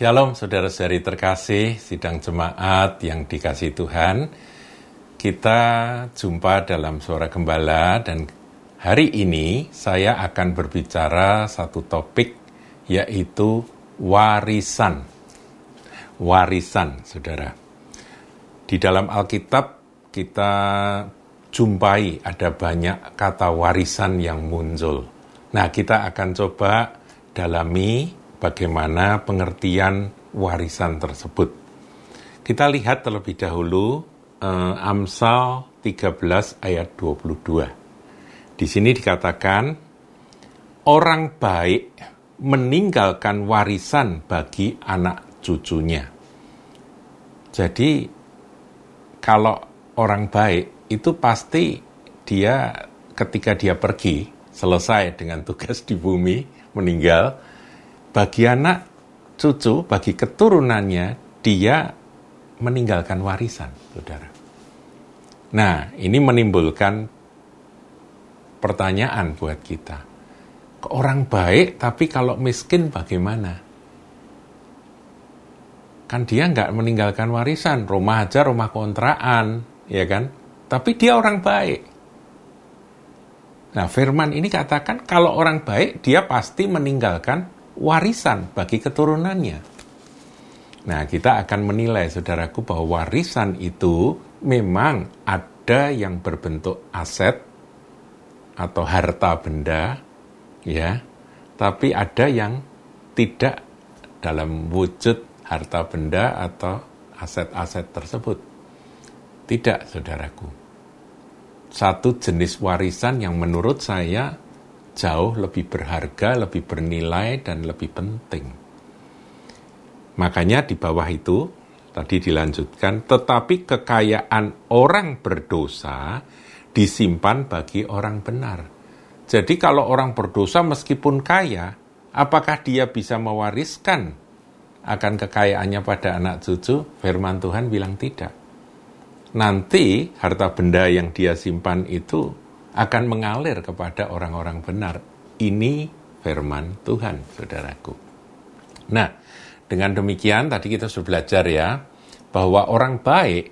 Shalom saudara-saudari terkasih, sidang jemaat yang dikasih Tuhan. Kita jumpa dalam suara gembala dan hari ini saya akan berbicara satu topik yaitu warisan. Warisan, saudara. Di dalam Alkitab kita jumpai ada banyak kata warisan yang muncul. Nah, kita akan coba dalami bagaimana pengertian warisan tersebut. Kita lihat terlebih dahulu eh, Amsal 13 ayat 22. Di sini dikatakan orang baik meninggalkan warisan bagi anak cucunya. Jadi kalau orang baik itu pasti dia ketika dia pergi selesai dengan tugas di bumi meninggal bagi anak cucu, bagi keturunannya, dia meninggalkan warisan, saudara. Nah, ini menimbulkan pertanyaan buat kita. Orang baik, tapi kalau miskin bagaimana? Kan dia nggak meninggalkan warisan, rumah aja rumah kontraan, ya kan? Tapi dia orang baik. Nah, firman ini katakan kalau orang baik, dia pasti meninggalkan warisan bagi keturunannya. Nah, kita akan menilai, saudaraku, bahwa warisan itu memang ada yang berbentuk aset atau harta benda, ya, tapi ada yang tidak dalam wujud harta benda atau aset-aset tersebut. Tidak, saudaraku. Satu jenis warisan yang menurut saya jauh lebih berharga, lebih bernilai, dan lebih penting. Makanya di bawah itu, tadi dilanjutkan, tetapi kekayaan orang berdosa disimpan bagi orang benar. Jadi kalau orang berdosa meskipun kaya, apakah dia bisa mewariskan akan kekayaannya pada anak cucu? Firman Tuhan bilang tidak. Nanti harta benda yang dia simpan itu akan mengalir kepada orang-orang benar. Ini firman Tuhan, saudaraku. Nah, dengan demikian tadi kita sudah belajar ya, bahwa orang baik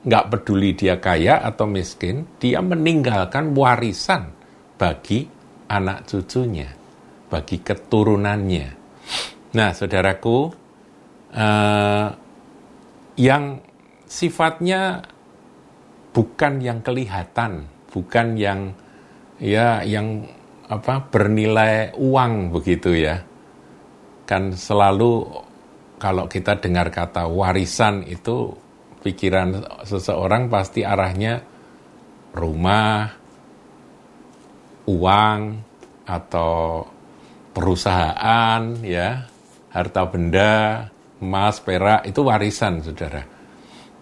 nggak peduli dia kaya atau miskin, dia meninggalkan warisan bagi anak cucunya, bagi keturunannya. Nah, saudaraku, eh, yang sifatnya bukan yang kelihatan, bukan yang ya yang apa bernilai uang begitu ya. Kan selalu kalau kita dengar kata warisan itu pikiran seseorang pasti arahnya rumah, uang atau perusahaan ya, harta benda, emas, perak itu warisan Saudara.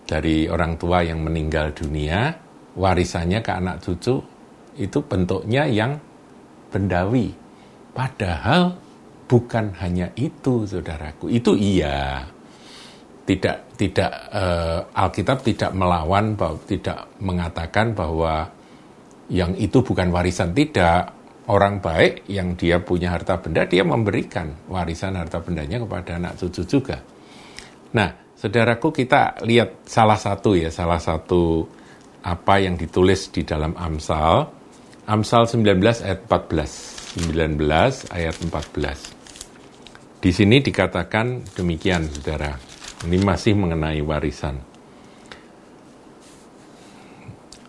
Dari orang tua yang meninggal dunia, warisannya ke anak cucu itu bentuknya yang bendawi. Padahal bukan hanya itu, saudaraku. Itu iya. Tidak tidak uh, Alkitab tidak melawan tidak mengatakan bahwa yang itu bukan warisan tidak. Orang baik yang dia punya harta benda dia memberikan warisan harta bendanya kepada anak cucu juga. Nah, saudaraku kita lihat salah satu ya, salah satu apa yang ditulis di dalam Amsal. Amsal 19 ayat 14. 19 ayat 14. Di sini dikatakan demikian, saudara. Ini masih mengenai warisan.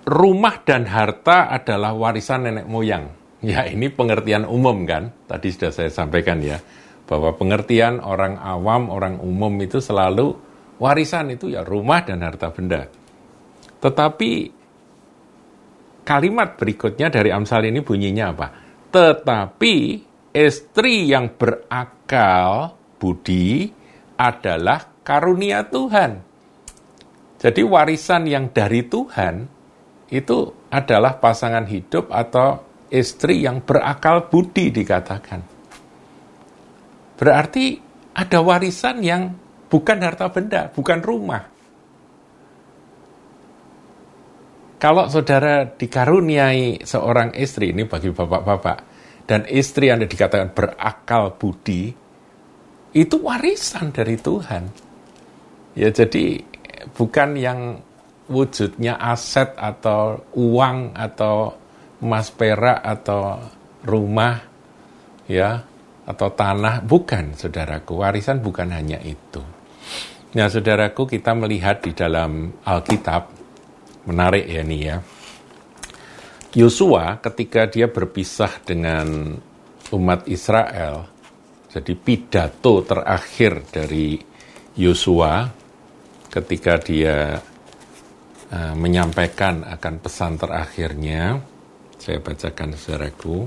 Rumah dan harta adalah warisan nenek moyang. Ya, ini pengertian umum kan? Tadi sudah saya sampaikan ya. Bahwa pengertian orang awam, orang umum itu selalu warisan itu ya rumah dan harta benda. Tetapi kalimat berikutnya dari Amsal ini bunyinya apa? Tetapi istri yang berakal budi adalah karunia Tuhan. Jadi warisan yang dari Tuhan itu adalah pasangan hidup atau istri yang berakal budi dikatakan. Berarti ada warisan yang bukan harta benda, bukan rumah, Kalau saudara dikaruniai seorang istri, ini bagi bapak-bapak, dan istri Anda dikatakan berakal budi, itu warisan dari Tuhan. Ya jadi bukan yang wujudnya aset atau uang atau emas perak atau rumah ya atau tanah. Bukan saudaraku. Warisan bukan hanya itu. Nah saudaraku kita melihat di dalam Alkitab menarik ya nih ya Yosua ketika dia berpisah dengan umat Israel jadi pidato terakhir dari Yosua ketika dia uh, menyampaikan akan pesan terakhirnya saya bacakan saudaraku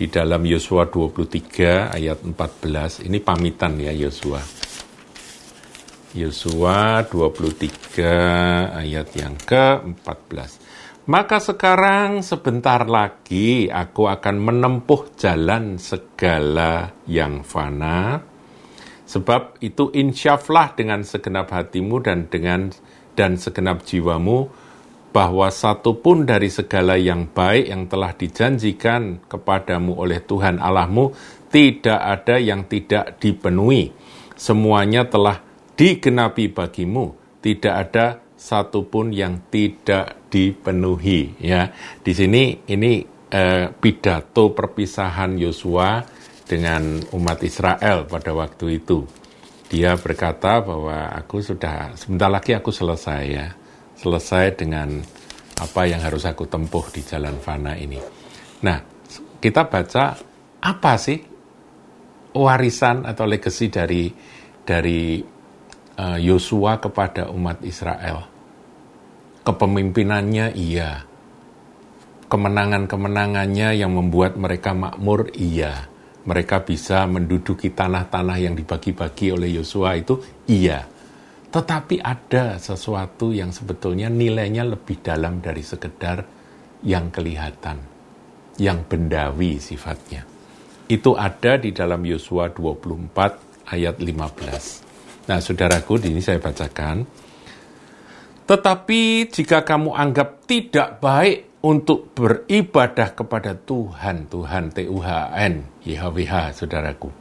di dalam Yosua 23 ayat 14. Ini pamitan ya Yosua. Yosua 23 ayat yang ke-14. Maka sekarang sebentar lagi aku akan menempuh jalan segala yang fana. Sebab itu insyaflah dengan segenap hatimu dan dengan dan segenap jiwamu bahwa satu pun dari segala yang baik yang telah dijanjikan kepadamu oleh Tuhan Allahmu tidak ada yang tidak dipenuhi. Semuanya telah digenapi bagimu. Tidak ada satu pun yang tidak dipenuhi. Ya, di sini ini eh, pidato perpisahan Yosua dengan umat Israel pada waktu itu. Dia berkata bahwa aku sudah sebentar lagi aku selesai ya selesai dengan apa yang harus aku tempuh di jalan fana ini. Nah, kita baca apa sih warisan atau legacy dari dari Yosua kepada umat Israel. Kepemimpinannya iya. Kemenangan-kemenangannya yang membuat mereka makmur iya. Mereka bisa menduduki tanah-tanah yang dibagi-bagi oleh Yosua itu iya tetapi ada sesuatu yang sebetulnya nilainya lebih dalam dari sekedar yang kelihatan, yang bendawi sifatnya. Itu ada di dalam Yosua 24 ayat 15. Nah, saudaraku, ini saya bacakan. Tetapi jika kamu anggap tidak baik untuk beribadah kepada Tuhan, Tuhan T-U-H-N, YHWH, saudaraku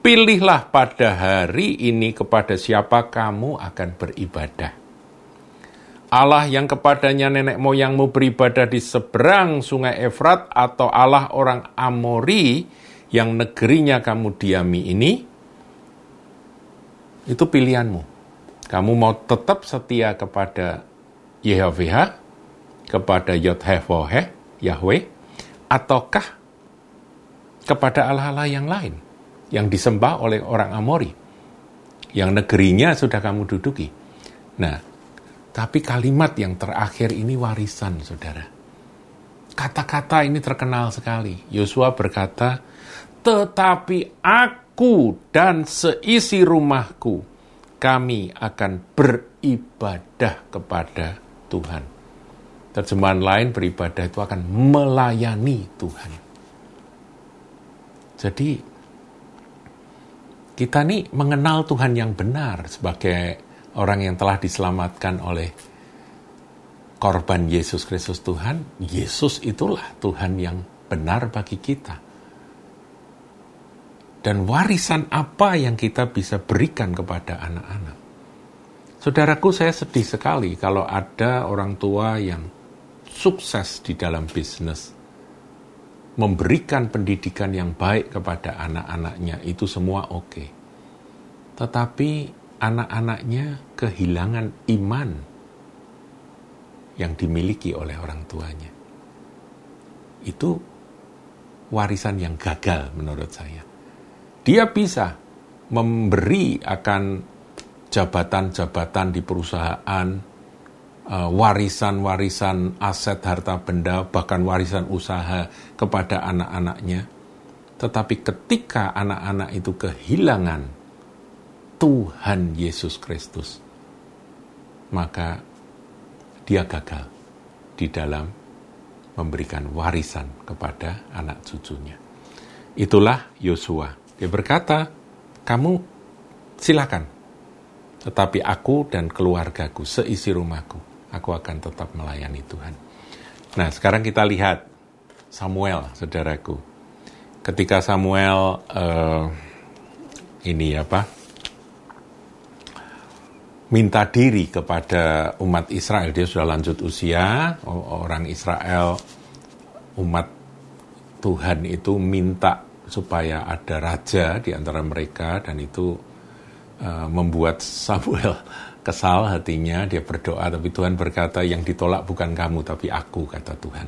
Pilihlah pada hari ini kepada siapa kamu akan beribadah. Allah yang kepadanya nenek moyangmu beribadah di seberang sungai Efrat atau Allah orang Amori yang negerinya kamu diami ini, itu pilihanmu. Kamu mau tetap setia kepada YHWH, kepada Yodhevohe, Yahweh, ataukah kepada Allah-Allah yang lain? yang disembah oleh orang Amori, yang negerinya sudah kamu duduki. Nah, tapi kalimat yang terakhir ini warisan, saudara. Kata-kata ini terkenal sekali. Yosua berkata, tetapi aku dan seisi rumahku, kami akan beribadah kepada Tuhan. Terjemahan lain beribadah itu akan melayani Tuhan. Jadi kita nih mengenal Tuhan yang benar sebagai orang yang telah diselamatkan oleh korban Yesus Kristus Tuhan. Yesus itulah Tuhan yang benar bagi kita. Dan warisan apa yang kita bisa berikan kepada anak-anak? Saudaraku, saya sedih sekali kalau ada orang tua yang sukses di dalam bisnis, memberikan pendidikan yang baik kepada anak-anaknya itu semua oke. Tetapi anak-anaknya kehilangan iman yang dimiliki oleh orang tuanya. Itu warisan yang gagal menurut saya. Dia bisa memberi akan jabatan-jabatan di perusahaan, Eh, warisan-warisan aset harta benda, bahkan warisan usaha kepada anak-anaknya. Tetapi ketika anak-anak itu kehilangan Tuhan Yesus Kristus, maka dia gagal di dalam memberikan warisan kepada anak cucunya. Itulah Yosua. Dia berkata, kamu silakan, tetapi aku dan keluargaku, seisi rumahku, aku akan tetap melayani Tuhan. Nah, sekarang kita lihat Samuel, saudaraku. Ketika Samuel uh, ini apa minta diri kepada umat Israel dia sudah lanjut usia orang Israel umat Tuhan itu minta supaya ada raja di antara mereka dan itu uh, membuat Samuel kesal hatinya. Dia berdoa tapi Tuhan berkata yang ditolak bukan kamu tapi aku kata Tuhan.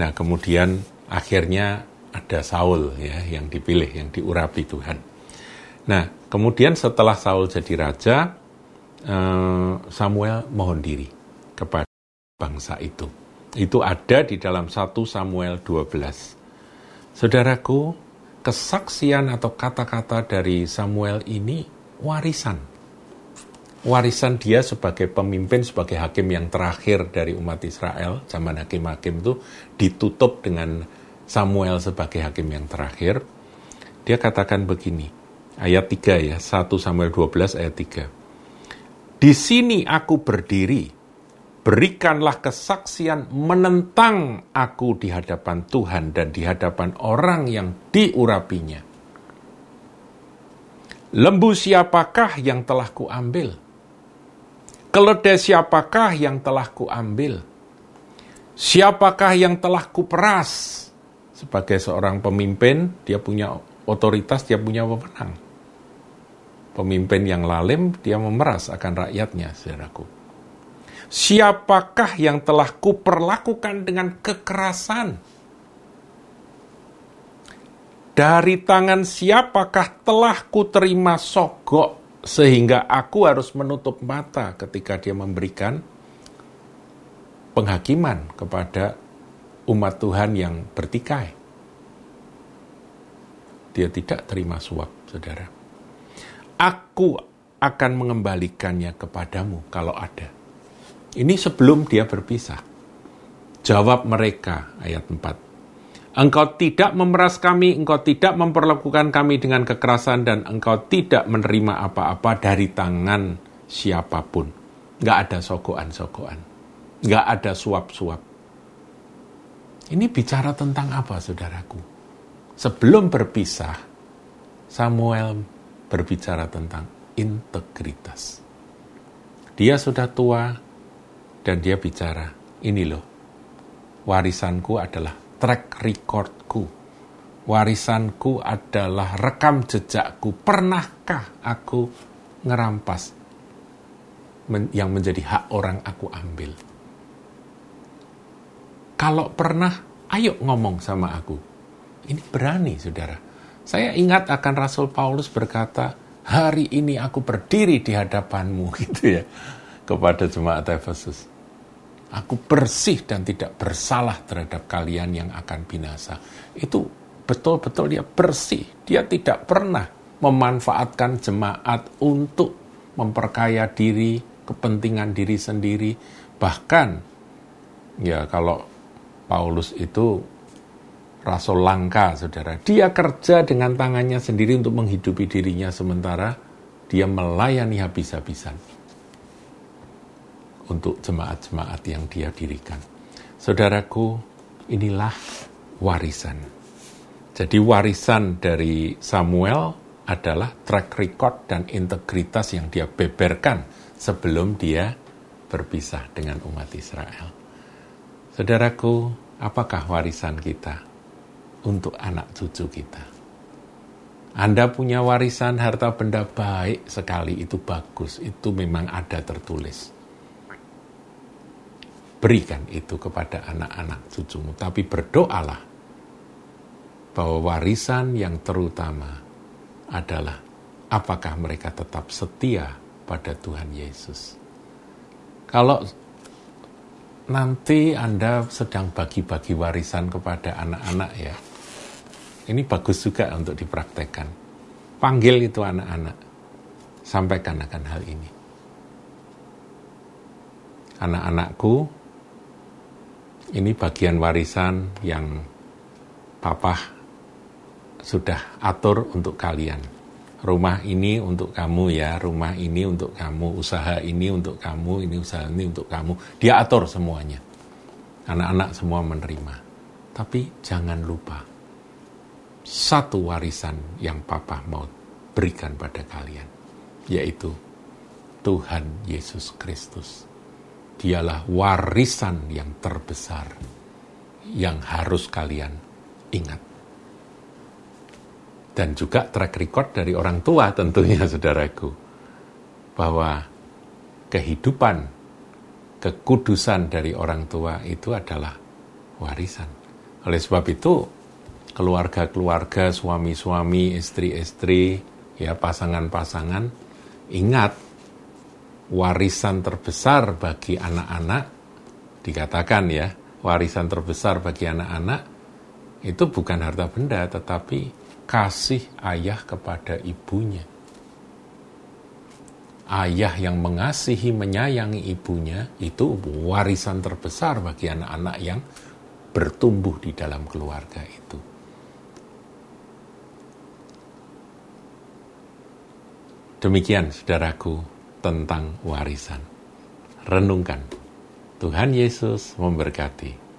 Nah kemudian akhirnya ada Saul ya yang dipilih yang diurapi Tuhan. Nah kemudian setelah Saul jadi raja uh, Samuel mohon diri kepada bangsa itu. Itu ada di dalam 1 Samuel 12 Saudaraku, kesaksian atau kata-kata dari Samuel ini warisan. Warisan dia sebagai pemimpin, sebagai hakim yang terakhir dari umat Israel, zaman hakim-hakim itu ditutup dengan Samuel sebagai hakim yang terakhir. Dia katakan begini, ayat 3 ya, 1 Samuel 12 ayat 3. Di sini aku berdiri, berikanlah kesaksian menentang aku di hadapan Tuhan dan di hadapan orang yang diurapinya. Lembu siapakah yang telah kuambil? Keledai siapakah yang telah kuambil? Siapakah yang telah kuperas? Sebagai seorang pemimpin, dia punya otoritas, dia punya wewenang. Pemimpin yang lalim, dia memeras akan rakyatnya, saudaraku siapakah yang telah kuperlakukan dengan kekerasan? Dari tangan siapakah telah kuterima sogok sehingga aku harus menutup mata ketika dia memberikan penghakiman kepada umat Tuhan yang bertikai. Dia tidak terima suap, saudara. Aku akan mengembalikannya kepadamu kalau ada. Ini sebelum dia berpisah. Jawab mereka, ayat 4. Engkau tidak memeras kami, engkau tidak memperlakukan kami dengan kekerasan, dan engkau tidak menerima apa-apa dari tangan siapa pun. Nggak ada sogoan-sogoan. Nggak ada suap-suap. Ini bicara tentang apa, saudaraku? Sebelum berpisah, Samuel berbicara tentang integritas. Dia sudah tua, dan dia bicara, ini loh, warisanku adalah track recordku. Warisanku adalah rekam jejakku. Pernahkah aku ngerampas yang menjadi hak orang aku ambil? Kalau pernah, ayo ngomong sama aku. Ini berani, saudara. Saya ingat akan Rasul Paulus berkata, hari ini aku berdiri di hadapanmu, gitu ya, kepada jemaat Efesus. Aku bersih dan tidak bersalah terhadap kalian yang akan binasa. Itu betul-betul dia bersih. Dia tidak pernah memanfaatkan jemaat untuk memperkaya diri, kepentingan diri sendiri. Bahkan, ya kalau Paulus itu rasul langka, saudara. Dia kerja dengan tangannya sendiri untuk menghidupi dirinya sementara dia melayani habis-habisan untuk jemaat-jemaat yang dia dirikan. Saudaraku, inilah warisan. Jadi warisan dari Samuel adalah track record dan integritas yang dia beberkan sebelum dia berpisah dengan umat Israel. Saudaraku, apakah warisan kita untuk anak cucu kita? Anda punya warisan harta benda baik sekali, itu bagus, itu memang ada tertulis berikan itu kepada anak-anak cucumu. Tapi berdoalah bahwa warisan yang terutama adalah apakah mereka tetap setia pada Tuhan Yesus. Kalau nanti Anda sedang bagi-bagi warisan kepada anak-anak ya, ini bagus juga untuk dipraktekkan. Panggil itu anak-anak, sampaikan akan hal ini. Anak-anakku, ini bagian warisan yang papa sudah atur untuk kalian. Rumah ini untuk kamu ya, rumah ini untuk kamu, usaha ini untuk kamu, ini usaha ini untuk kamu. Dia atur semuanya. Anak-anak semua menerima. Tapi jangan lupa, satu warisan yang papa mau berikan pada kalian, yaitu Tuhan Yesus Kristus. Dialah warisan yang terbesar yang harus kalian ingat. Dan juga track record dari orang tua tentunya saudaraku. Bahwa kehidupan, kekudusan dari orang tua itu adalah warisan. Oleh sebab itu, keluarga-keluarga, suami-suami, istri-istri, ya pasangan-pasangan, ingat warisan terbesar bagi anak-anak dikatakan ya, warisan terbesar bagi anak-anak itu bukan harta benda tetapi kasih ayah kepada ibunya. Ayah yang mengasihi, menyayangi ibunya itu warisan terbesar bagi anak-anak yang bertumbuh di dalam keluarga itu. Demikian saudaraku tentang warisan. Renungkan. Tuhan Yesus memberkati.